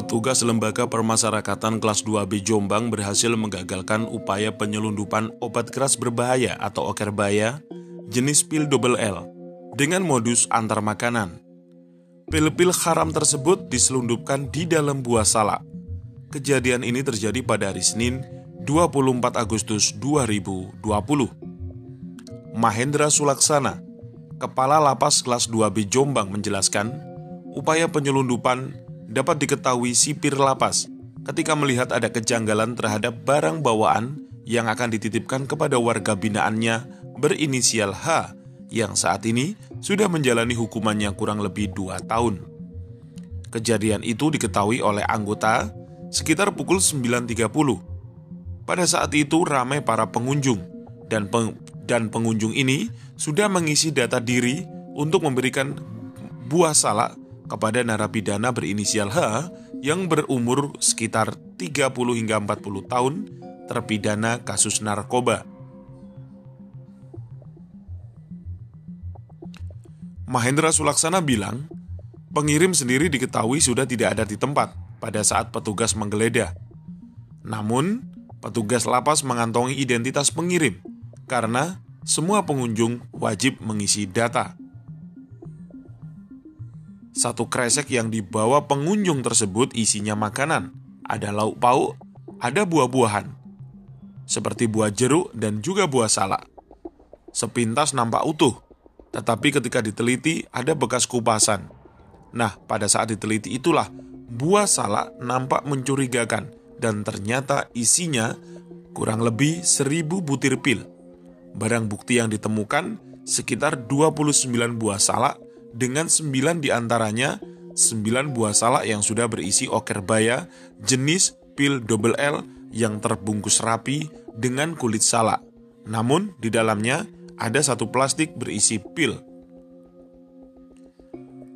petugas Lembaga Permasyarakatan kelas 2B Jombang berhasil menggagalkan upaya penyelundupan obat keras berbahaya atau okerbaya jenis pil double L dengan modus antar makanan. Pil-pil haram tersebut diselundupkan di dalam buah salak. Kejadian ini terjadi pada hari Senin 24 Agustus 2020. Mahendra Sulaksana, Kepala Lapas kelas 2B Jombang menjelaskan, upaya penyelundupan dapat diketahui sipir lapas ketika melihat ada kejanggalan terhadap barang bawaan yang akan dititipkan kepada warga binaannya berinisial H yang saat ini sudah menjalani hukumannya kurang lebih dua tahun. Kejadian itu diketahui oleh anggota sekitar pukul 9.30. Pada saat itu ramai para pengunjung dan peng dan pengunjung ini sudah mengisi data diri untuk memberikan buah salak kepada narapidana berinisial H yang berumur sekitar 30 hingga 40 tahun terpidana kasus narkoba. Mahendra Sulaksana bilang, pengirim sendiri diketahui sudah tidak ada di tempat pada saat petugas menggeledah. Namun, petugas lapas mengantongi identitas pengirim karena semua pengunjung wajib mengisi data. Satu kresek yang dibawa pengunjung tersebut isinya makanan, ada lauk pauk, ada buah-buahan, seperti buah jeruk dan juga buah salak. Sepintas nampak utuh, tetapi ketika diteliti ada bekas kupasan. Nah, pada saat diteliti itulah buah salak nampak mencurigakan dan ternyata isinya kurang lebih seribu butir pil. Barang bukti yang ditemukan sekitar 29 buah salak dengan 9 di antaranya 9 buah salak yang sudah berisi okerbaya jenis pil double L yang terbungkus rapi dengan kulit salak. Namun di dalamnya ada satu plastik berisi pil.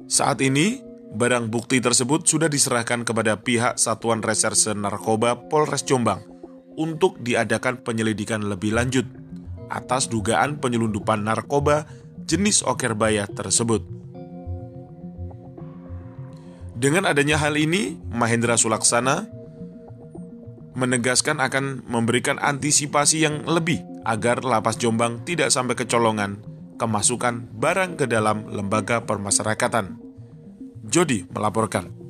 Saat ini, barang bukti tersebut sudah diserahkan kepada pihak Satuan Reserse Narkoba Polres Jombang untuk diadakan penyelidikan lebih lanjut atas dugaan penyelundupan narkoba jenis okerbaya tersebut. Dengan adanya hal ini, Mahendra Sulaksana menegaskan akan memberikan antisipasi yang lebih agar lapas Jombang tidak sampai kecolongan kemasukan barang ke dalam lembaga permasyarakatan. Jody melaporkan.